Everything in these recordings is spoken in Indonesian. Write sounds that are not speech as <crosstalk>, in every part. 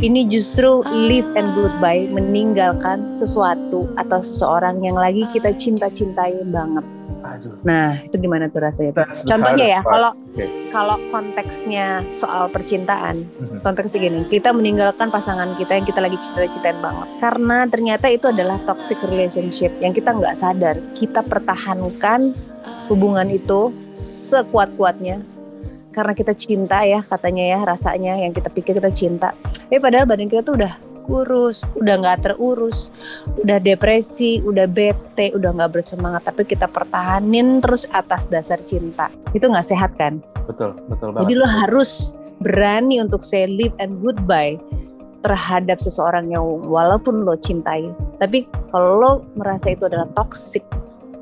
ini justru live and goodbye meninggalkan sesuatu atau seseorang yang lagi kita cinta-cintai banget. Aduh. Nah, itu gimana tuh rasanya? That's Contohnya ya, kalau kalau konteksnya soal percintaan, Mhm. konteksnya gini, kita meninggalkan pasangan kita yang kita lagi cinta-cintain banget. Karena ternyata itu adalah toxic relationship yang kita nggak sadar. Kita pertahankan hubungan itu sekuat-kuatnya. Karena kita cinta ya katanya ya rasanya yang kita pikir kita cinta. Eh padahal badan kita tuh udah kurus, udah nggak terurus, udah depresi, udah bete, udah nggak bersemangat. Tapi kita pertahanin terus atas dasar cinta. Itu nggak sehat kan? Betul, betul Jadi banget. lo harus berani untuk say live and goodbye terhadap seseorang yang walaupun lo cintai. Tapi kalau lo merasa itu adalah toxic,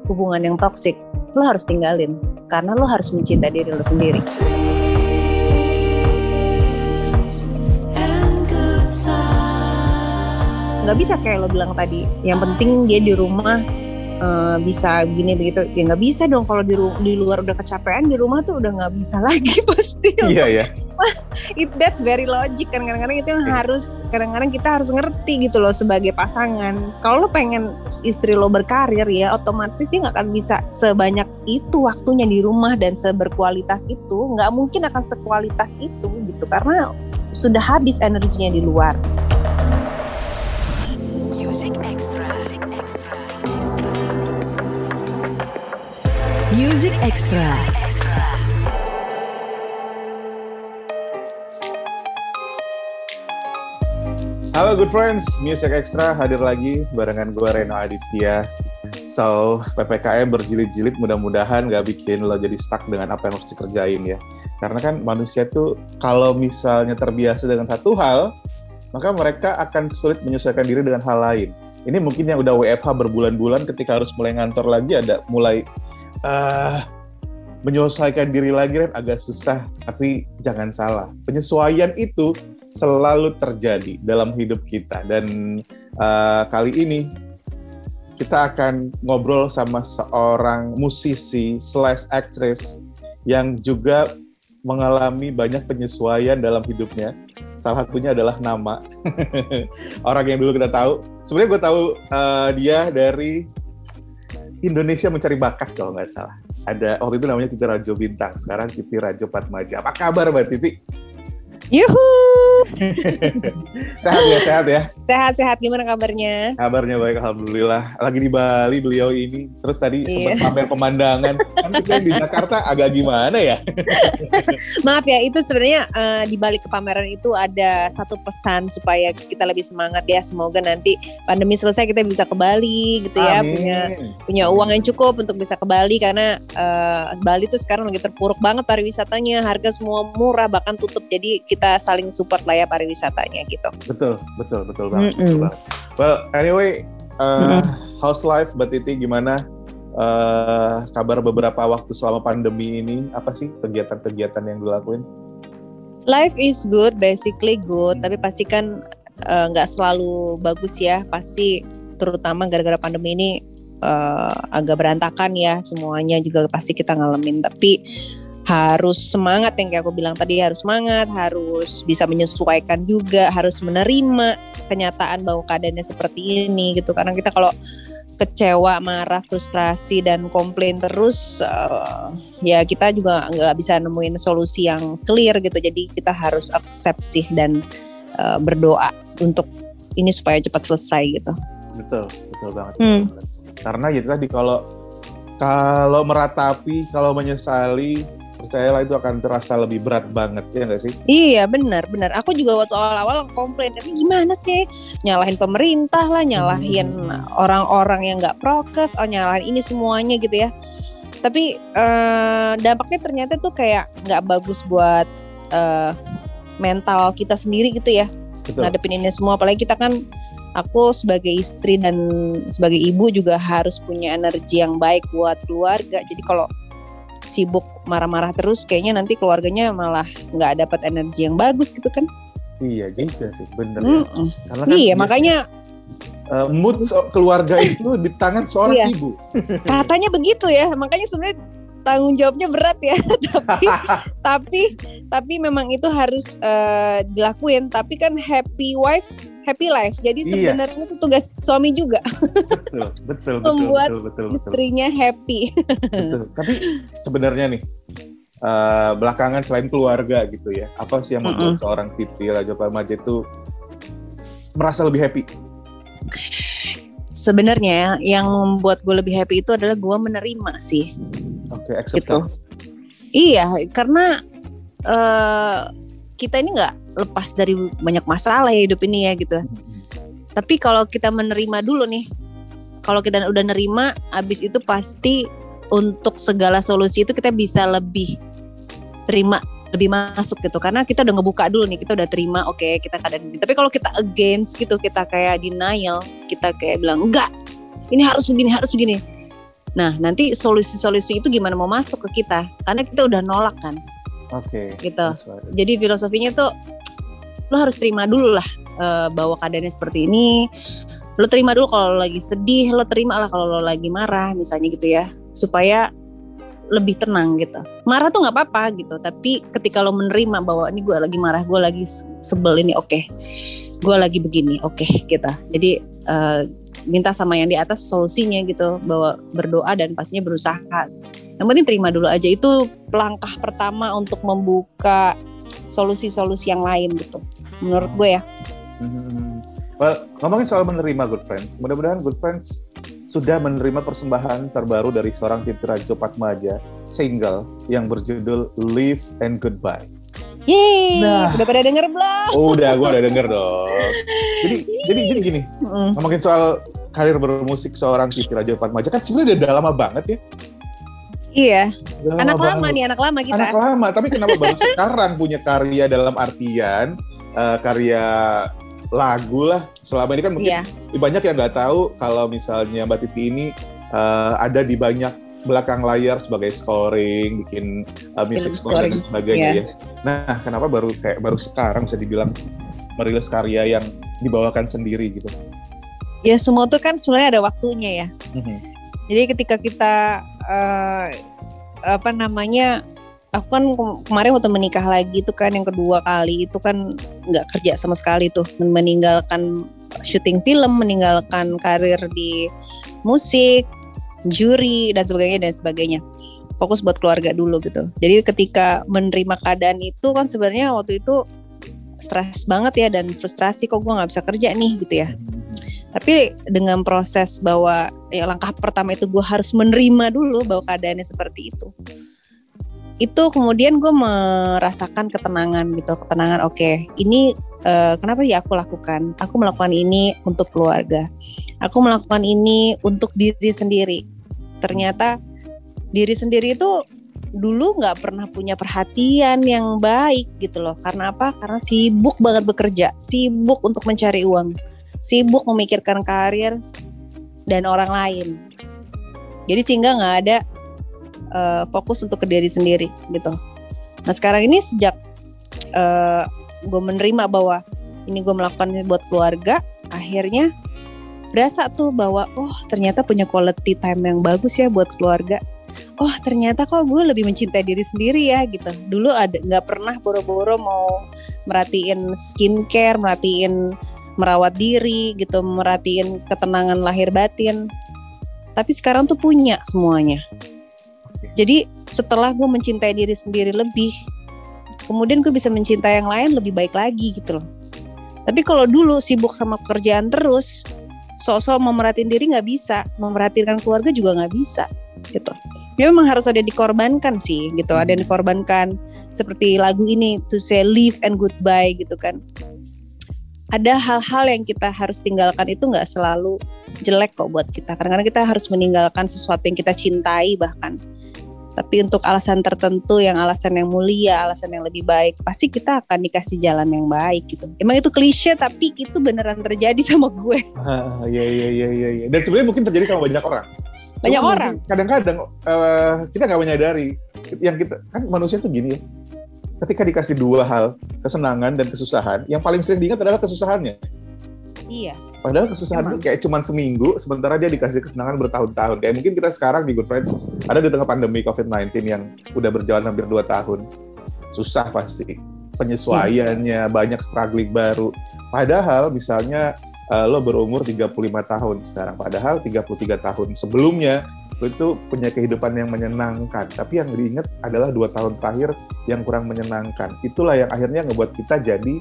hubungan yang toxic, lo harus tinggalin. Karena lo harus mencintai diri lo sendiri. Nggak bisa kayak lo bilang tadi, yang penting dia di rumah eh, bisa begini begitu. Ya nggak bisa dong kalau di, ru- di luar udah kecapean, di rumah tuh udah nggak bisa <laughs> lagi pasti. Iya ya. <laughs> It, that's very logic kan kadang-kadang itu yang Iya. harus kadang-kadang kita harus ngerti gitu loh sebagai pasangan kalau lo pengen istri lo berkarir ya otomatis dia nggak akan bisa sebanyak itu waktunya di rumah dan seberkualitas itu nggak mungkin akan sekualitas itu gitu karena sudah habis energinya di luar Music Extra. Music Extra. Music Extra. Halo good friends, Music Extra hadir lagi barengan gue Reno Aditya. So, PPKM berjilid-jilid mudah-mudahan gak bikin lo jadi stuck dengan apa yang harus dikerjain ya. Karena kan manusia tuh kalau misalnya terbiasa dengan satu hal, maka mereka akan sulit menyesuaikan diri dengan hal lain. Ini mungkin yang udah WFH berbulan-bulan ketika harus mulai ngantor lagi ada mulai eh menyesuaikan diri lagi kan agak susah, tapi jangan salah. Penyesuaian itu selalu terjadi dalam hidup kita dan eh, kali ini kita akan ngobrol sama seorang musisi slash actress yang juga mengalami banyak penyesuaian dalam hidupnya. Salah satunya adalah nama <laughs> orang yang dulu kita tahu. Sebenarnya gue tahu eh, dia dari Indonesia mencari bakat kalau nggak salah. Ada waktu itu namanya Titi Rajo Bintang, sekarang Titi Rajo Patmaja. Apa kabar Mbak Titi? yuhu <laughs> Sehat ya, sehat ya. sehat-sehat gimana kabarnya Kabarnya baik, alhamdulillah. Lagi di Bali beliau ini. Terus tadi Iya. sempat pamer pemandangan. Kan kita di Jakarta agak gimana ya? <laughs> Maaf ya, itu sebenarnya eh, di balik ke pameran itu ada satu pesan supaya kita lebih semangat ya. Semoga nanti pandemi selesai kita bisa ke Bali gitu ya, punya Amin. punya uang yang cukup untuk bisa ke Bali karena eh, Bali tuh sekarang lagi terpuruk banget pariwisatanya, harga semua murah bahkan tutup. Jadi kita saling support lah ya pariwisatanya gitu. Betul, betul, betul banget. Mm-mm. betul banget. Well, anyway, uh, Mm-mm. house life Mbak Titi gimana? Uh, kabar beberapa waktu selama pandemi ini apa sih kegiatan-kegiatan yang dilakuin? Life is good, basically good, tapi pasti kan eh, nggak selalu bagus ya. Pasti terutama gara-gara pandemi ini eh, agak berantakan ya semuanya juga pasti kita ngalamin. Tapi harus semangat yang kayak aku bilang tadi harus semangat, harus bisa menyesuaikan juga, harus menerima kenyataan bahwa keadaannya seperti ini gitu. Karena kita kalau kecewa, marah, frustrasi dan komplain terus eh, ya kita juga nggak bisa nemuin solusi yang clear gitu jadi kita harus accept sih dan uh, berdoa untuk ini supaya cepat selesai gitu Betul, betul banget. Hmm. Karena ya tadi kalau kalau meratapi, kalau menyesali, percayalah itu akan terasa lebih berat banget ya nggak sih? iya benar benar aku juga waktu awal-awal komplain tapi gimana sih nyalahin pemerintah lah nyalahin Hmm. orang-orang yang nggak prokes oh nyalahin ini semuanya gitu ya tapi eh, dampaknya ternyata tuh kayak nggak bagus buat eh, mental kita sendiri gitu ya Betul. ngadepin ini semua apalagi kita kan aku sebagai istri dan sebagai ibu juga harus punya energi yang baik buat keluarga jadi kalau sibuk marah-marah terus kayaknya nanti keluarganya malah nggak dapat energi yang bagus gitu kan Iya juga sih, bener ya. Mm-mm. Karena iya biasanya, makanya uh, mood so- keluarga itu di tangan seorang Iya. ibu. <laughs> katanya begitu ya makanya sebenarnya tanggung jawabnya berat ya <laughs> tapi <laughs> tapi tapi memang itu harus eh, dilakuin tapi kan happy wife happy life jadi Iya. sebenarnya itu tugas suami juga betul, betul, betul, membuat betul, betul, betul, istrinya happy betul. Tapi sebenarnya nih, eh, belakangan selain keluarga gitu ya, apa sih yang membuat seorang Titi Raja itu merasa lebih happy? sebenarnya yang membuat gue lebih happy itu adalah gue menerima sih Oke, acceptance. Iya, karena eh kita ini nggak lepas dari banyak masalah ya hidup ini ya gitu. Tapi kalau kita menerima dulu nih, kalau kita udah nerima, abis itu pasti untuk segala solusi itu kita bisa lebih terima, lebih masuk gitu. Karena kita udah ngebuka dulu nih, kita udah terima, oke kita keadaan ini. Tapi kalau kita against gitu, kita kayak denial, kita kayak bilang enggak, ini harus begini, harus begini. Nah, nanti solusi-solusi itu gimana mau masuk ke kita? Karena kita udah nolak kan, Oke. gitu. that's right. Jadi filosofinya tuh lo harus terima dulu lah eh, bahwa keadaannya seperti ini. Lo terima dulu kalau lagi sedih, lo terima lah kalau lo lagi marah misalnya gitu ya, supaya lebih tenang gitu. Marah tuh nggak apa-apa gitu, tapi ketika lo menerima bahwa ini gue lagi marah, gue lagi sebel ini, oke, gue lagi begini, oke gitu. Jadi eh, minta sama yang di atas solusinya gitu, bahwa berdoa dan pastinya berusaha. Yang penting terima dulu aja itu langkah pertama untuk membuka solusi-solusi yang lain gitu. Menurut gue ya. Hmm. Well, ngomongin soal menerima Good Friends, mudah-mudahan Good Friends sudah menerima persembahan terbaru dari seorang Titi Rajo Patmaja, single yang berjudul Live and Goodbye. Yeay, Nah. udah pada denger belum? Oh, udah, gue udah denger dong. Jadi, jadi, jadi gini, Mm. ngomongin soal karir bermusik seorang Titi Rajo Patmaja kan sebenarnya udah lama banget ya. Iya, Udah anak lama banget. nih, anak lama kita. Anak lama, tapi kenapa baru <laughs> sekarang punya karya dalam artian eh, karya lagu lah. Selama ini kan mungkin Iya, banyak yang nggak tahu kalau misalnya Mbak Titi ini eh, ada di banyak belakang layar sebagai scoring, bikin uh, music score dan scoring, sebagainya iya. ya. Nah, kenapa baru kayak baru sekarang bisa dibilang merilis karya yang dibawakan sendiri gitu? ya semua tuh kan sebenarnya ada waktunya ya. Mhm. Jadi ketika kita eh, apa namanya, aku kan ke- kemarin waktu menikah lagi itu kan yang kedua kali itu kan nggak kerja sama sekali tuh, Men- meninggalkan syuting film, meninggalkan karir di musik, juri dan sebagainya dan sebagainya. Fokus buat keluarga dulu gitu. Jadi ketika menerima keadaan itu kan sebenarnya waktu itu stres banget ya dan frustrasi kok gue nggak bisa kerja nih gitu ya tapi dengan proses bahwa ya langkah pertama itu gue harus menerima dulu bahwa keadaannya seperti itu. Itu kemudian gue merasakan ketenangan gitu ketenangan oke ini eh, kenapa ya aku lakukan? Aku melakukan ini untuk keluarga. Aku melakukan ini untuk diri sendiri. Ternyata diri sendiri itu dulu nggak pernah punya perhatian yang baik gitu loh. Karena apa? Karena sibuk banget bekerja sibuk untuk mencari uang sibuk memikirkan karir dan orang lain. Jadi sehingga nggak ada eh, fokus untuk ke diri sendiri gitu. Nah sekarang ini sejak gue menerima bahwa ini gue melakukannya buat keluarga, akhirnya berasa tuh bahwa oh ternyata punya quality time yang bagus ya buat keluarga. Oh ternyata kok gue lebih mencintai diri sendiri ya gitu. Dulu ada nggak pernah boro-boro mau merhatiin skincare, merhatiin merawat diri gitu, merhatiin ketenangan lahir batin. Tapi sekarang tuh punya semuanya. Jadi setelah gue mencintai diri sendiri lebih, kemudian gue bisa mencintai yang lain lebih baik lagi gitu loh. Tapi kalau dulu sibuk sama pekerjaan terus, sosok mau merhatiin diri nggak bisa, memperhatikan keluarga juga nggak bisa gitu. Ya memang harus ada yang dikorbankan sih gitu, ada yang dikorbankan seperti lagu ini to say live and goodbye gitu kan ada hal-hal yang kita harus tinggalkan itu nggak selalu jelek kok buat kita. Kadang-kadang kita harus meninggalkan sesuatu yang kita cintai bahkan. Tapi untuk alasan tertentu yang alasan yang mulia, alasan yang lebih baik, pasti kita akan dikasih jalan yang baik gitu. Emang itu klise tapi itu beneran terjadi sama gue. <laughs> Ah, Iya iya iya iya. iya. Dan sebenarnya mungkin terjadi sama banyak orang. Banyak Cuma orang. Kadang-kadang eh, kita nggak menyadari yang kita kan manusia tuh gini ya. Ketika dikasih dua hal, kesenangan dan kesusahan, yang paling sering diingat adalah kesusahannya. Iya. Padahal kesusahan Emang. itu kayak cuman seminggu, sementara dia dikasih kesenangan bertahun-tahun. Kayak mungkin kita sekarang di Good Friends ada di tengah pandemi COVID-19 yang udah berjalan hampir 2 tahun. Susah pasti. Penyesuaiannya, banyak struggling baru. Padahal misalnya eh, lo berumur 35 tahun sekarang. Padahal 33 tahun sebelumnya lo itu punya kehidupan yang menyenangkan. Tapi yang diingat adalah dua tahun terakhir yang kurang menyenangkan. Itulah yang akhirnya ngebuat kita jadi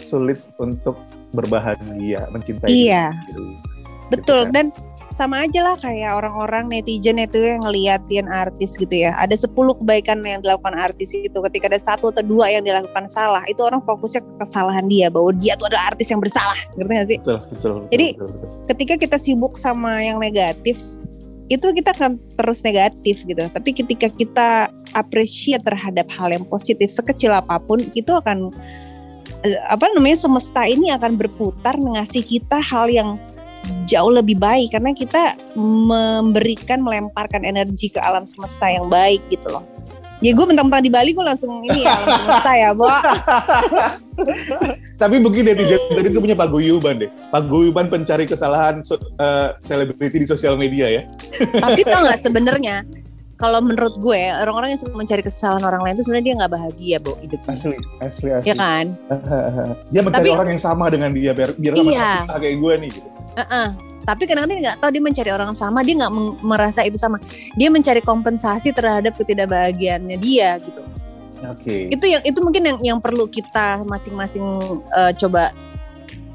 sulit untuk berbahagia, mencintai Iya. diri. Betul kan? dan sama aja lah kayak orang-orang netizen itu yang ngeliatin artis gitu ya. Ada 10 kebaikan yang dilakukan artis itu ketika ada satu atau dua yang dilakukan salah, itu orang fokusnya ke kesalahan dia bahwa dia tuh adalah artis yang bersalah. Ngerti gak sih? Betul, betul, betul. Jadi, betul, betul. Ketika kita sibuk sama yang negatif, itu kita akan terus negatif gitu. Tapi ketika kita appreciate terhadap hal yang positif sekecil apa pun, itu akan eh, apa namanya semesta ini akan berputar ngasih kita hal yang jauh lebih baik karena kita memberikan melemparkan energi ke alam semesta yang baik gitu loh. Ya gue mentang-mentang di Bali gue langsung ini ya alam semesta ya, Bo. Tapi mungkin netizen tadi itu punya paguyuban deh. Paguyuban pencari kesalahan eh, selebriti di sosial media ya. Tapi tau nggak sebenarnya kalau menurut gue orang-orang yang suka mencari kesalahan orang lain itu sebenarnya dia nggak bahagia, Bo, hidupnya. Asli, asli, asli. Ya kan? Dia mencari Tapi- orang yang sama dengan dia biar biar sama Iya. kayak gue nih gitu. Heeh. Tapi kadang-kadang dia nggak tahu dia mencari orang sama, dia nggak merasa itu sama. Dia mencari kompensasi terhadap ketidakbahagiaannya dia gitu. Oke. Itu yang itu mungkin yang yang perlu kita masing-masing eh, coba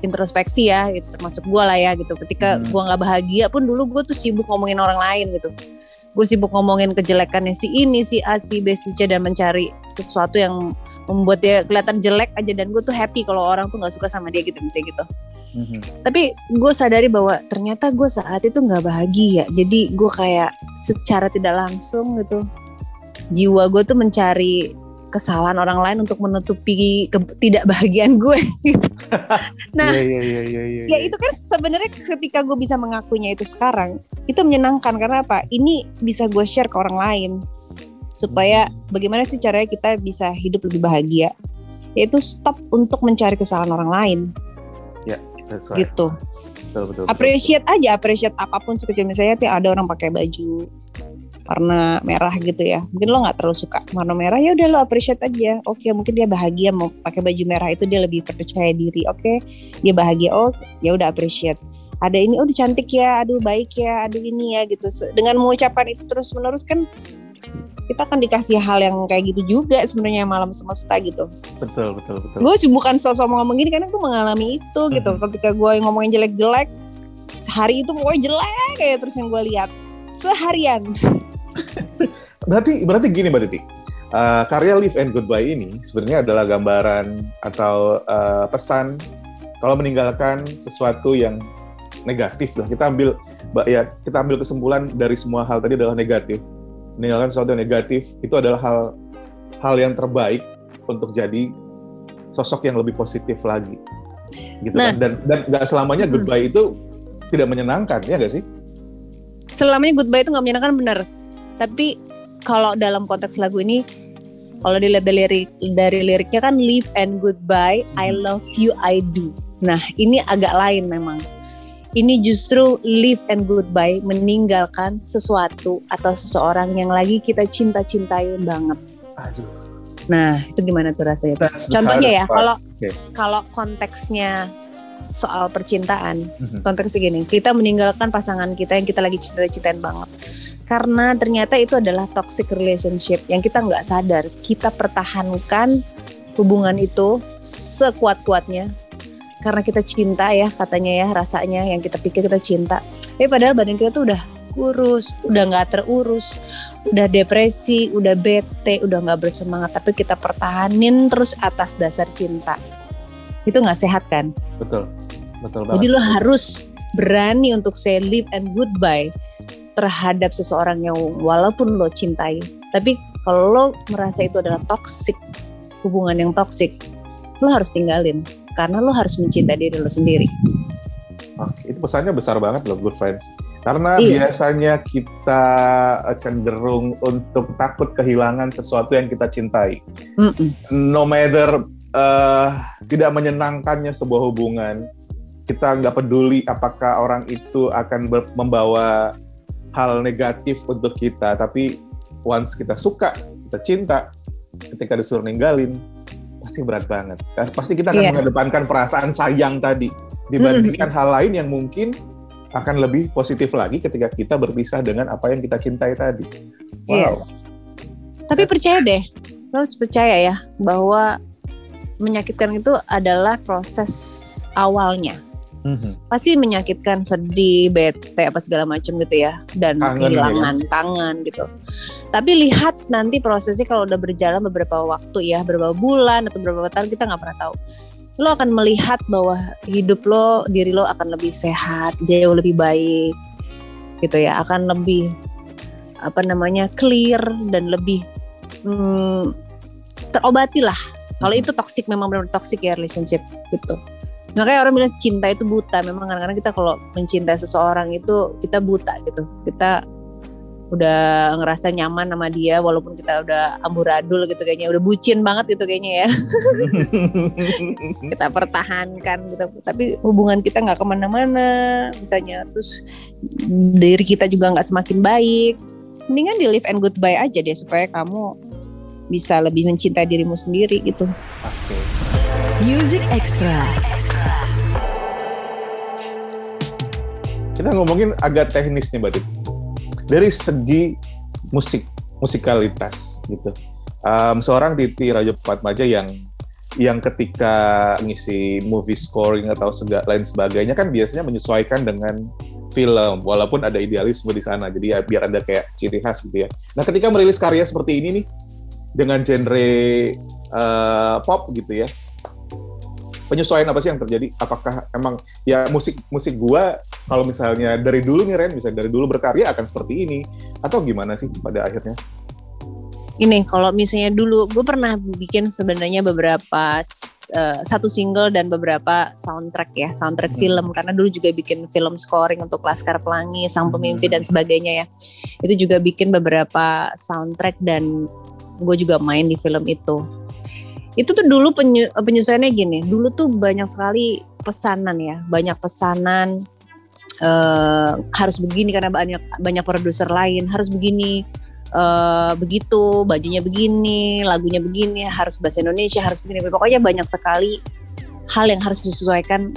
introspeksi ya, gitu. termasuk gue lah ya gitu. Ketika Hmm. gua nggak bahagia pun dulu gue tuh sibuk ngomongin orang lain gitu. Gue sibuk ngomongin kejelekannya si ini, si A, si B, si C dan mencari sesuatu yang membuat dia kelihatan jelek aja dan gue tuh happy kalau orang tuh nggak suka sama dia gitu misalnya gitu Mhm. tapi gue sadari bahwa ternyata gue saat itu nggak bahagia jadi gue kayak secara tidak langsung gitu jiwa gue tuh mencari kesalahan orang lain untuk menutupi ketidakbahagiaan gue gitu. <laughs> nah Iya, iya, iya, iya, iya, ya iya. itu kan sebenarnya ketika gue bisa mengakuinya itu sekarang itu menyenangkan karena apa ini bisa gue share ke orang lain supaya bagaimana sih caranya kita bisa hidup lebih bahagia yaitu stop untuk mencari kesalahan orang lain That's right. gitu. Betul, betul, betul, appreciate aja appreciate apa pun sekecil misalnya tuh ada orang pakai baju warna merah gitu ya. Mungkin lo nggak terlalu suka warna merah ya udah lo appreciate aja. Oke mungkin dia bahagia mau pakai baju merah itu dia lebih percaya diri. Oke dia bahagia oh ya udah appreciate. Ada ini oh cantik ya aduh baik ya aduh ini ya gitu. Dengan mengucapkan itu terus menerus kan kita akan dikasih hal yang kayak gitu juga sebenarnya malam semesta gitu betul, betul, betul. gue bukan sosok mau ngomong gini karena gue mengalami itu gitu Mhm. ketika gue ngomongin jelek-jelek sehari itu pokoknya jelek kayak terus yang gue lihat seharian <laughs> Berarti berarti gini Mbak Titi. Eh, karya Live and Goodbye ini sebenarnya adalah gambaran atau eh, pesan kalau meninggalkan sesuatu yang negatif lah. Kita ambil ba- ya kita ambil kesimpulan dari semua hal tadi adalah negatif. Meninggalkan sesuatu yang negatif itu adalah hal hal yang terbaik untuk jadi sosok yang lebih positif lagi. Gitu Nah. kan. Dan dan nggak selamanya Hmm. goodbye itu tidak menyenangkan ya nggak sih? selamanya goodbye itu nggak menyenangkan bener tapi kalau dalam konteks lagu ini kalau dilihat dari lirik dari liriknya kan live and goodbye I love you I do nah ini agak lain memang ini justru live and goodbye meninggalkan sesuatu atau seseorang yang lagi kita cinta-cintai banget Aduh. nah itu gimana tuh rasanya that's the Contohnya ya, kalau Oke. kalau konteksnya soal percintaan, Mhm. konteksnya gini, kita meninggalkan pasangan kita yang kita lagi cinta-cintain banget. Karena ternyata itu adalah toxic relationship yang kita nggak sadar. Kita pertahankan hubungan itu sekuat-kuatnya karena kita cinta ya katanya ya rasanya yang kita pikir kita cinta. Tapi padahal badan kita tuh udah kurus, udah nggak terurus, udah depresi, udah bete, udah nggak bersemangat. Tapi kita pertahanin terus atas dasar cinta. Itu nggak sehat kan? Betul. Betul banget. Jadi lo harus berani untuk say live and goodbye terhadap seseorang yang walaupun lo cintai. Tapi kalau lo merasa itu adalah toxic, hubungan yang toxic, lo harus tinggalin karena lo harus mencintai diri lo sendiri. Oke, itu pesannya besar banget loh, good friends. Karena Iya. biasanya kita eh, cenderung untuk takut kehilangan sesuatu yang kita cintai. Mm-mm. No matter eh, tidak menyenangkannya sebuah hubungan, kita nggak peduli apakah orang itu akan membawa hal negatif untuk kita, tapi once kita suka, kita cinta, ketika disuruh ninggalin, pasti berat banget. Dan pasti kita akan Iya. mengedepankan perasaan sayang tadi dibandingkan hal lain yang mungkin akan lebih positif lagi ketika kita berpisah dengan apa yang kita cintai tadi. Iya. Wow. Tapi percaya deh, lo harus percaya ya bahwa menyakitkan itu adalah proses awalnya. Mhm. Pasti menyakitkan, sedih, bete apa segala macam gitu ya, dan Kangen kehilangan, kangen gitu. Tapi lihat nanti prosesnya kalau udah berjalan beberapa waktu ya, beberapa bulan atau beberapa tahun kita nggak pernah tahu. Lo akan melihat bahwa hidup lo, diri lo akan lebih sehat, jauh lebih baik, gitu ya, akan lebih apa namanya clear dan lebih hmm, terobati lah. Kalau itu toxic memang benar toxic ya relationship gitu. Makanya orang bilang cinta itu buta. Memang kadang-kadang kita kalau mencintai seseorang itu kita buta gitu. Kita udah ngerasa nyaman sama dia walaupun kita udah amburadul gitu kayaknya udah bucin banget gitu kayaknya ya <laughs> kita pertahankan gitu tapi hubungan kita nggak ke mana-mana misalnya terus diri kita juga nggak semakin baik mendingan di live and goodbye aja deh supaya kamu bisa lebih mencintai dirimu sendiri gitu Oke. Music Extra. Kita ngomongin agak teknis nih, Mbak. Dari segi musik, musikalitas gitu. Em, seorang Titi Raja Patmaja yang yang ketika ngisi movie scoring atau segala lain sebagainya kan biasanya menyesuaikan dengan film walaupun ada idealisme di sana jadi ya biar ada kayak ciri khas gitu ya. Nah ketika merilis karya seperti ini nih dengan genre eh, pop gitu ya penyesuaian apa sih yang terjadi? Apakah emang ya musik musik gua kalau misalnya dari dulu nih Ren, misalnya dari dulu berkarya akan seperti ini atau gimana sih pada akhirnya? ini kalau misalnya dulu gue pernah bikin sebenarnya beberapa eh, satu single dan beberapa soundtrack ya soundtrack Hmm. film karena dulu juga bikin film scoring untuk Laskar Pelangi Sang Pemimpi Hmm. dan sebagainya ya itu juga bikin beberapa soundtrack dan gue juga main di film itu itu tuh dulu penye- penyesuaiannya gini. Dulu tuh banyak sekali pesanan ya. Banyak pesanan eh, harus begini karena banyak banyak produser lain. Harus begini eh, begitu bajunya begini lagunya begini harus bahasa Indonesia harus begini. Pokoknya banyak sekali hal yang harus disesuaikan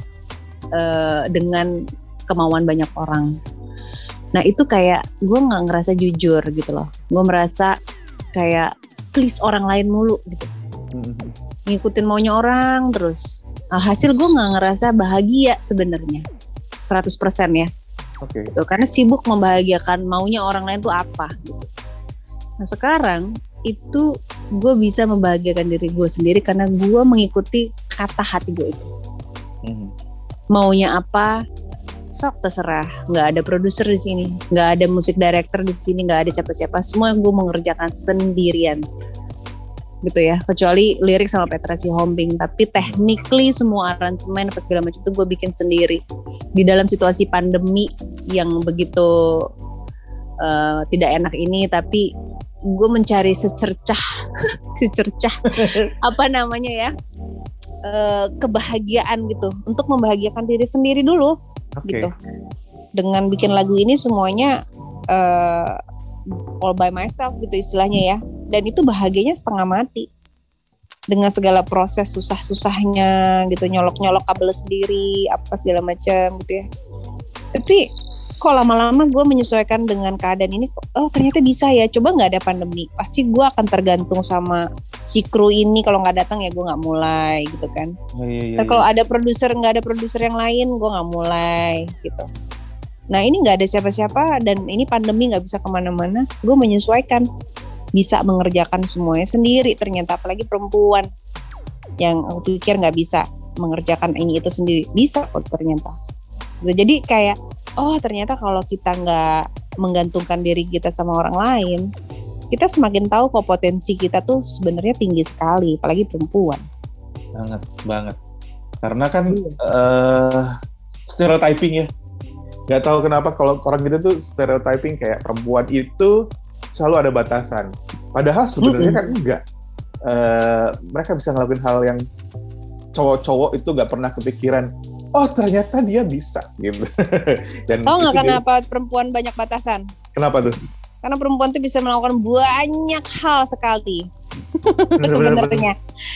eh, dengan kemauan banyak orang. Nah itu kayak gue nggak ngerasa jujur gitu loh. Gue merasa kayak please orang lain mulu gitu ngikutin maunya orang terus alhasil gue nggak ngerasa bahagia sebenarnya 100% ya Oke. gitu karena sibuk membahagiakan maunya orang lain tuh apa gitu. Nah sekarang itu gue bisa membahagiakan diri gue sendiri karena gue mengikuti kata hati gue itu Mhm. maunya apa sok terserah nggak ada produser di sini nggak ada musik director di sini nggak ada siapa-siapa semua gue mengerjakan sendirian gitu ya. Kecuali lirik sama Petra Sihombing tapi technically semua aransemen apa segala macam itu gue bikin sendiri. Di dalam situasi pandemi yang begitu eh, tidak enak ini tapi gue mencari secercah <laughs> secercah <laughs> apa namanya ya eh, kebahagiaan gitu. Untuk membahagiakan diri sendiri dulu Oke. gitu. Dengan bikin lagu ini semuanya eh, all by myself gitu istilahnya ya dan itu bahagianya setengah mati dengan segala proses susah-susahnya gitu nyolok-nyolok kabel sendiri apa segala macam gitu ya tapi kok lama-lama gue menyesuaikan dengan keadaan ini oh ternyata bisa ya coba nggak ada pandemi pasti gue akan tergantung sama si kru ini kalau nggak datang ya gue nggak mulai gitu kan Oh, iya, iya, iya. kalau ada produser nggak ada produser yang lain, gue nggak mulai gitu. Nah ini nggak ada siapa-siapa dan ini pandemi nggak bisa ke mana-mana. Gue menyesuaikan, bisa mengerjakan semuanya sendiri. Ternyata apalagi perempuan yang aku pikir nggak bisa mengerjakan ini itu sendiri, bisa kok ternyata. Jadi kayak oh ternyata kalau kita nggak menggantungkan diri kita sama orang lain, kita semakin tahu kok potensi kita tuh sebenarnya tinggi sekali, apalagi perempuan. banget banget. Karena kan Iya. eh stereotyping ya. Gak tahu kenapa kalau orang gitu tuh stereotyping kayak perempuan itu selalu ada batasan. Padahal sebenarnya kan enggak. Eh, mereka bisa ngelakuin hal yang cowok-cowok itu nggak pernah kepikiran oh ternyata dia bisa gitu. <laughs> Dan Tahu nggak kenapa perempuan banyak batasan? Kenapa tuh? Karena perempuan tuh bisa melakukan banyak hal sekali. Sebenarnya.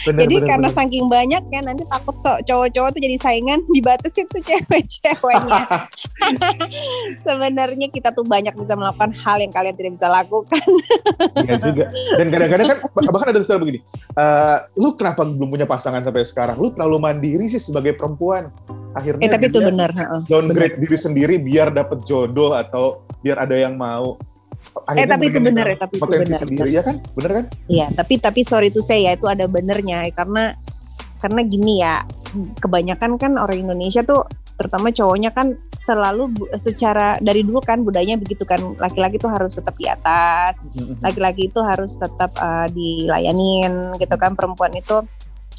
Jadi bener, karena bener. saking banyak ya nanti takut so, cowok-cowok tuh jadi saingan dibatasin tuh cewek-ceweknya. <laughs> sebenarnya kita tuh banyak bisa melakukan hal yang kalian tidak bisa lakukan. Iya juga. Dan kadang-kadang kan bahkan ada istilah begini. Uh, lu kenapa belum punya pasangan sampai sekarang? Lu terlalu mandiri sih sebagai perempuan. Akhirnya eh, tapi itu benar. Downgrade bener. diri sendiri biar dapet jodoh atau biar ada yang mau eh tapi itu benar ya tapi itu benar. sendiri ya kan? Benar kan? Iya tapi tapi sorry itu saya ya itu ada benernya karena karena gini ya kebanyakan kan orang Indonesia tuh terutama cowoknya kan selalu secara dari dulu kan budayanya begitu kan laki-laki tuh harus tetap di atas laki-laki itu harus tetap uh, dilayanin gitu kan perempuan itu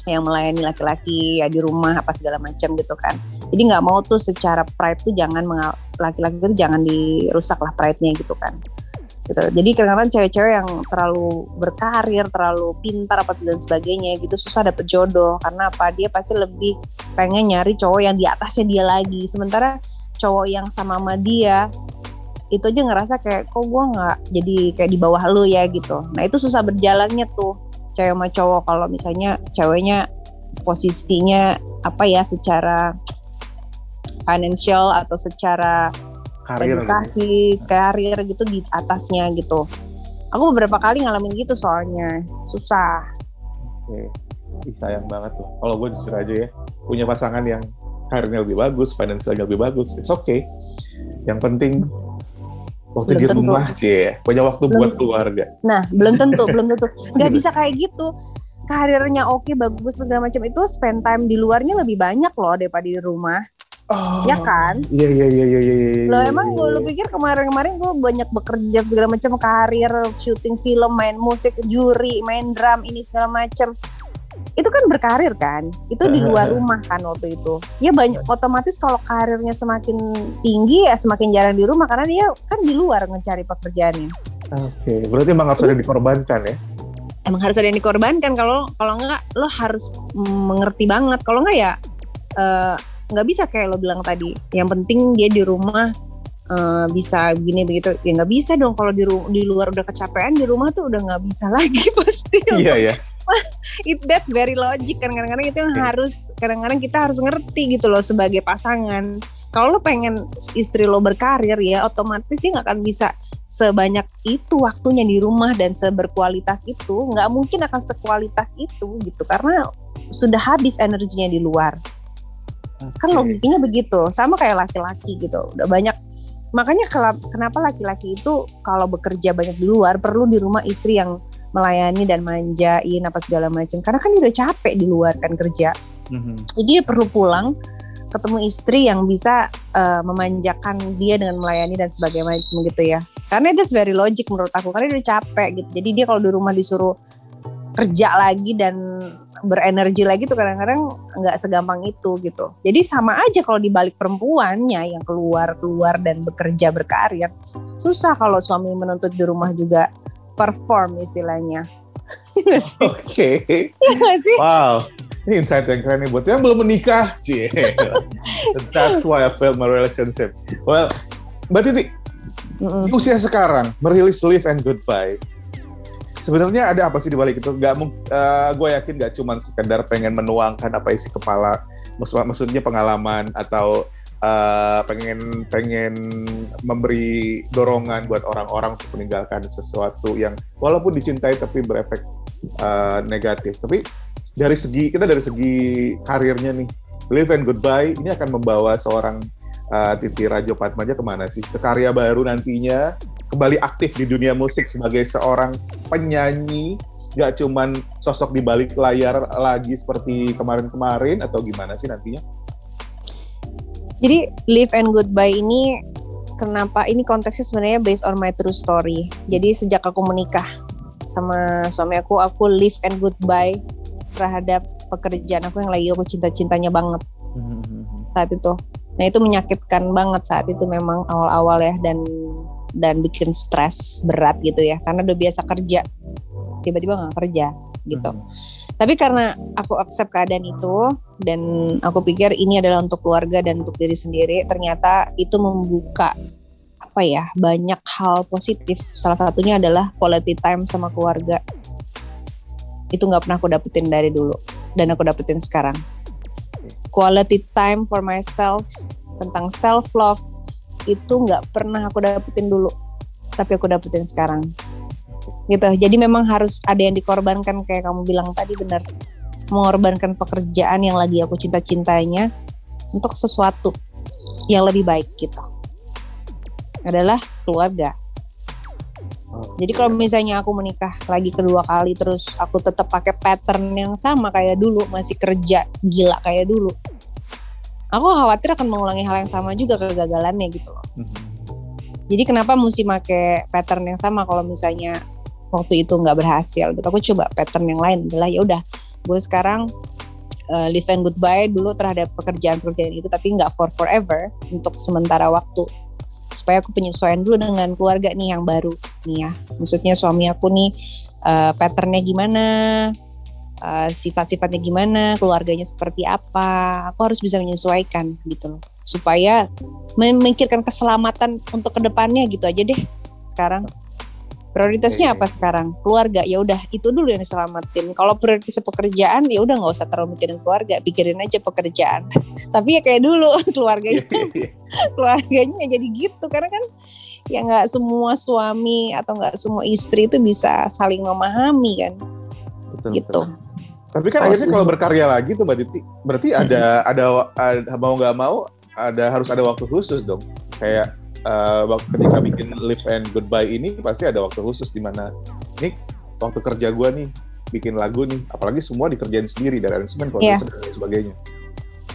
yang melayani laki-laki ya di rumah apa segala macam gitu kan. Jadi nggak mau tuh secara pride tuh jangan laki-laki itu jangan dirusak lah pride-nya gitu kan gitu. Jadi kadang-kadang cewek-cewek yang terlalu berkarir, terlalu pintar apa dan sebagainya gitu susah dapet jodoh karena apa? Dia pasti lebih pengen nyari cowok yang di atasnya dia lagi. Sementara cowok yang sama sama dia itu aja ngerasa kayak kok gue nggak jadi kayak di bawah lu ya gitu. Nah itu susah berjalannya tuh cewek sama cowok kalau misalnya ceweknya posisinya apa ya secara financial atau secara karir edukasi gitu. karir gitu di atasnya gitu. Aku beberapa kali ngalamin gitu soalnya. Susah. Oke. Ih, sayang banget tuh. Kalau gue jujur aja ya punya pasangan yang karirnya lebih bagus finansialnya lebih bagus it's okay. Yang penting waktu belum di rumah sih punya waktu belum, buat keluarga. Nah belum tentu <laughs> belum tentu. Nggak bisa kayak gitu. Karirnya oke bagus segala macam itu spend time di luarnya lebih banyak loh daripada di rumah Oh, ya kan? Iya iya iya iya iya. iya lo emang gue lo pikir kemarin-kemarin gue banyak bekerja segala macam karir, syuting film, main musik, juri, main drum ini segala macam. Itu kan berkarir kan? Itu di luar rumah kan waktu itu. Ya banyak otomatis kalau karirnya semakin tinggi ya semakin jarang di rumah karena dia kan di luar mencari pekerjaannya. Oke, okay. berarti emang harus ada dikorbankan ya? Emang harus ada yang dikorbankan kalau kalau enggak lo harus mengerti banget. Kalau enggak ya uh, nggak bisa kayak lo bilang tadi. Yang penting dia di rumah uh, bisa begini begitu. Ya nggak bisa dong kalau di di luar udah kecapean di rumah tuh udah nggak bisa <laughs> lagi pasti. Iya iya. <laughs> It that's very logic. Kan kadang-kadang itu yang yeah. harus kadang-kadang kita harus ngerti gitu loh sebagai pasangan. Kalau lo pengen istri lo berkarir ya otomatis dia nggak akan bisa sebanyak itu waktunya di rumah dan seberkualitas itu. Nggak mungkin akan sekualitas itu gitu. Karena sudah habis energinya di luar. Kan logikanya begitu, sama kayak laki-laki gitu. Udah banyak makanya kenapa laki-laki itu kalau bekerja banyak di luar perlu di rumah istri yang melayani dan manjain apa segala macam. Karena kan dia udah capek di luar kan kerja. Mm-hmm. jadi dia perlu pulang ketemu istri yang bisa uh, memanjakan dia dengan melayani dan sebagainya gitu ya. Karena that's very logic menurut aku karena dia udah capek gitu. Jadi dia kalau di rumah disuruh kerja lagi dan berenergi lagi tuh kadang-kadang nggak segampang itu gitu. Jadi sama aja kalau dibalik perempuannya yang keluar keluar dan bekerja berkarir, susah kalau suami menuntut di rumah juga perform istilahnya. <laughs> Iya Oke. Okay. Iya wow. Ini insight yang keren nih buat yang belum menikah, <laughs> cie. That's why I failed my relationship. Well, Mbak Titi, mm -mm. di usia sekarang merilis Live and Goodbye, sebenarnya ada apa sih di balik itu? Gak, uh, eh, gue yakin gak cuma sekedar pengen menuangkan apa isi kepala, maksud, maksudnya pengalaman atau uh, pengen pengen memberi dorongan buat orang-orang untuk meninggalkan sesuatu yang walaupun dicintai tapi berefek uh, negatif. Tapi dari segi kita dari segi karirnya nih, Live and Goodbye ini akan membawa seorang uh, Titi Rajo Patmaja ke mana sih? Ke karya baru nantinya kembali aktif di dunia musik sebagai seorang penyanyi nggak cuman sosok di balik layar lagi seperti kemarin-kemarin atau gimana sih nantinya? Jadi Live and Goodbye ini kenapa ini konteksnya sebenarnya based on my true story. Jadi sejak aku menikah sama suami aku, aku live and goodbye terhadap pekerjaan aku yang lagi aku cinta-cintanya banget mm-hmm. saat itu. Nah itu menyakitkan banget saat itu memang awal-awal ya dan dan bikin stres berat gitu ya karena udah biasa kerja tiba-tiba nggak kerja gitu. Hmm. Tapi karena aku accept keadaan itu dan aku pikir ini adalah untuk keluarga dan untuk diri sendiri, ternyata itu membuka apa ya banyak hal positif. Salah satunya adalah quality time sama keluarga. Itu nggak pernah aku dapetin dari dulu dan aku dapetin sekarang. Quality time for myself tentang self love itu nggak pernah aku dapetin dulu, tapi aku dapetin sekarang gitu. Jadi memang harus ada yang dikorbankan kayak kamu bilang tadi benar. Mengorbankan pekerjaan yang lagi aku cinta-cintainya untuk sesuatu yang lebih baik gitu. Adalah keluarga. Jadi kalau misalnya aku menikah lagi kedua kali terus aku tetap pakai pattern yang sama kayak dulu, masih kerja gila kayak dulu. Aku khawatir akan mengulangi hal yang sama juga kegagalannya gitu loh. Mhm. Jadi kenapa mesti pakai pattern yang sama kalau misalnya waktu itu nggak berhasil gitu. Aku coba pattern yang lain adalah ya udah gue sekarang uh, live and goodbye dulu terhadap pekerjaan-pekerjaan itu tapi nggak for forever untuk sementara waktu supaya aku penyesuaian dulu dengan keluarga nih yang baru nih ya. Maksudnya suami aku nih uh, patternnya gimana, uh, sifat-sifatnya gimana, keluarganya seperti apa. Aku harus bisa menyesuaikan gitu loh. Supaya memikirkan keselamatan untuk ke depannya gitu aja deh sekarang. Prioritasnya apa sekarang? Keluarga. Ya udah itu dulu yang diselamatin. Kalau prioritasnya pekerjaan ya udah nggak usah terlalu mikirin keluarga, pikirin aja pekerjaan. <laughs> Tapi ya kayak dulu <laughs> keluarganya <laughs> keluarganya jadi gitu karena kan ya nggak semua suami atau nggak semua istri itu bisa saling memahami kan Betul, gitu. betul. Tapi kan Kalau akhirnya kalau berkarya lagi tuh Mbak Titi, berarti ada ada ada mau nggak mau ada harus ada waktu khusus dong. Kayak waktu ketika bikin live and goodbye ini pasti ada waktu khusus di mana ini waktu kerja gua nih bikin lagu nih, apalagi semua dikerjain sendiri dari aransemen, Iya. produser dan lain sebagainya.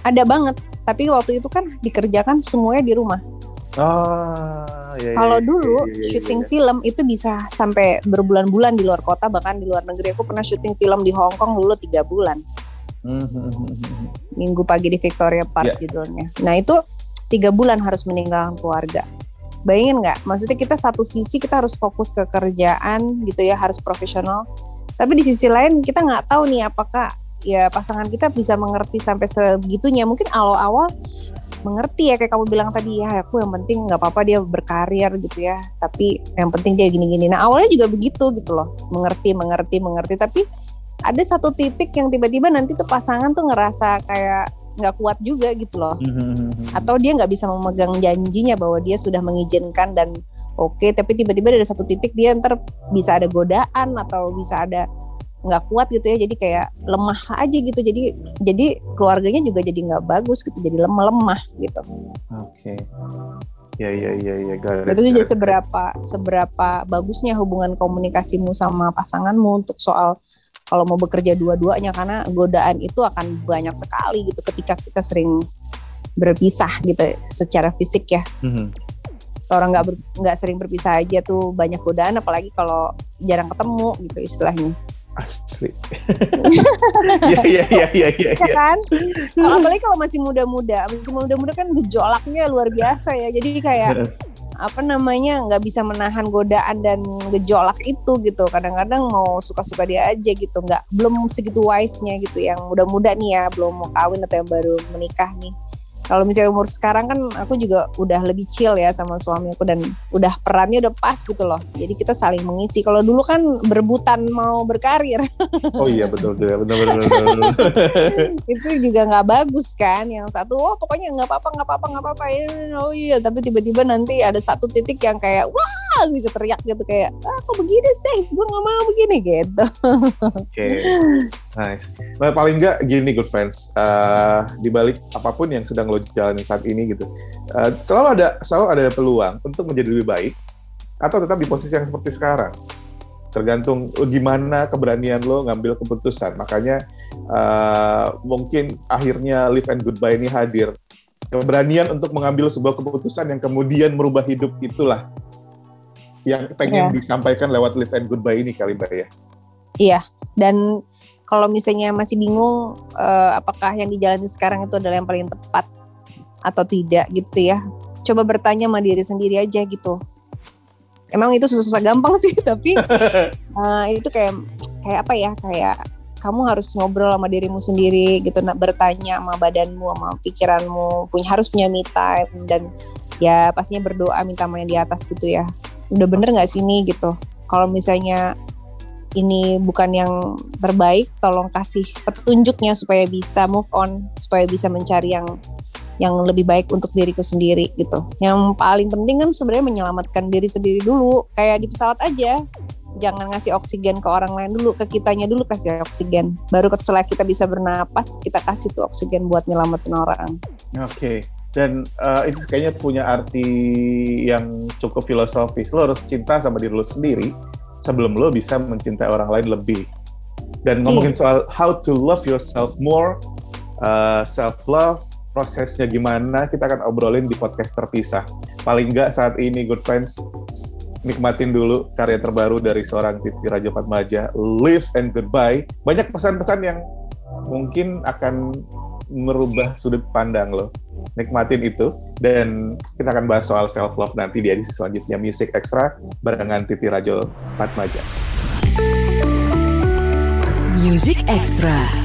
Ada banget. Tapi waktu itu kan dikerjakan semuanya di rumah. Ah, iya, iya, Kalau iya, dulu iya, iya, iya, syuting iya. film itu bisa sampai berbulan-bulan di luar kota bahkan di luar negeri. Aku pernah syuting film di Hong Kong dulu tiga bulan. Hmm, hmm, hmm. Minggu pagi di Victoria Park Iya. judulnya. Nah itu tiga bulan harus meninggalkan keluarga. Bayangin nggak? Maksudnya kita satu sisi kita harus fokus ke kerjaan gitu ya, harus profesional. Tapi di sisi lain kita nggak tahu nih apakah ya pasangan kita bisa mengerti sampai sebegitunya. Mungkin awal-awal mengerti ya kayak kamu bilang tadi ya aku yang penting nggak apa-apa dia berkarir gitu ya. Tapi yang penting dia gini-gini. Nah awalnya juga begitu gitu loh, mengerti, mengerti, mengerti. Tapi ada satu titik yang tiba-tiba nanti tuh pasangan tuh ngerasa kayak nggak kuat juga gitu loh Hmm, hmm, hmm, atau dia nggak bisa memegang janjinya bahwa dia sudah mengizinkan dan oke tapi tiba-tiba ada satu titik dia ntar bisa ada godaan atau bisa ada nggak kuat gitu ya jadi kayak lemah aja gitu jadi jadi keluarganya juga jadi nggak bagus gitu jadi lemah lemah gitu Oke. Ya ya ya ya. it, itu it. seberapa seberapa bagusnya hubungan komunikasimu sama pasanganmu untuk soal kalau mau bekerja dua-duanya karena godaan itu akan banyak sekali gitu ketika kita sering berpisah gitu secara fisik ya Mhm. orang nggak ber- nggak sering berpisah aja tuh banyak godaan apalagi kalau jarang ketemu gitu istilahnya Asli. <laughs> Iya iya iya iya iya. ya kan kalau apalagi kalau masih muda-muda masih muda-muda kan gejolaknya luar biasa ya jadi kayak apa namanya nggak bisa menahan godaan dan gejolak itu gitu. Kadang-kadang mau suka-suka dia aja gitu nggak belum segitu wise-nya gitu yang muda-muda nih ya belum mau kawin atau yang baru menikah nih kalau misalnya umur sekarang kan aku juga udah lebih chill ya sama suami aku dan udah perannya udah pas gitu loh. Jadi kita saling mengisi. Kalau dulu kan berebutan mau berkarir. Oh iya betul betul betul betul. betul, betul. <laughs> itu juga nggak bagus kan yang satu oh pokoknya nggak apa-apa nggak apa-apa nggak apa-apa. Ya, oh iya tapi tiba-tiba nanti ada satu titik yang kayak wah bisa teriak gitu kayak ah kok begini sih? Gue nggak mau begini gitu. Oke, <laughs> nice. Nah, paling nggak gini good friends, eh, di balik apa pun yang sedang lo jalani saat ini gitu, eh, selalu ada selalu ada peluang untuk menjadi lebih baik atau tetap di posisi yang seperti sekarang. Tergantung gimana keberanian lo ngambil keputusan. Makanya eh, mungkin akhirnya live and goodbye ini hadir. Keberanian untuk mengambil sebuah keputusan yang kemudian merubah hidup itulah yang pengen Iya. disampaikan lewat live and goodbye ini kali mbak ya. iya dan kalau misalnya masih bingung eh, apakah yang dijalani sekarang itu adalah yang paling tepat atau tidak gitu ya. Coba bertanya sama diri sendiri aja gitu. Emang itu susah-susah gampang sih <laughs> tapi eh, itu kayak kayak apa ya kayak kamu harus ngobrol sama dirimu sendiri gitu. Nak bertanya sama badanmu sama pikiranmu punya harus punya me time dan ya pastinya berdoa minta sama yang di atas gitu ya. Udah bener nggak sini gitu? Kalau misalnya ini bukan yang terbaik tolong kasih petunjuknya supaya bisa move on supaya bisa mencari yang yang lebih baik untuk diriku sendiri gitu. Yang paling penting kan sebenarnya menyelamatkan diri sendiri dulu kayak di pesawat aja. Jangan ngasih oksigen ke orang lain dulu ke kitanya dulu kasih oksigen. Baru setelah kita bisa bernapas kita kasih tuh oksigen buat nyelamatin orang. Oke. Okay. dan uh, itu kayaknya punya arti yang cukup filosofis. Lo harus cinta sama diri lo sendiri sebelum lo bisa mencintai orang lain lebih dan ngomongin yeah. soal how to love yourself more uh, self love prosesnya gimana kita akan obrolin di podcast terpisah. Paling nggak saat ini good friends nikmatin dulu karya terbaru dari seorang Titi Raja Fatmaja, Live and Goodbye. Banyak pesan-pesan yang mungkin akan merubah sudut pandang lo. Nikmatin itu dan kita akan bahas soal self love nanti di edisi selanjutnya Music Extra barengan Titi Rajo Fatmaja. Music Extra.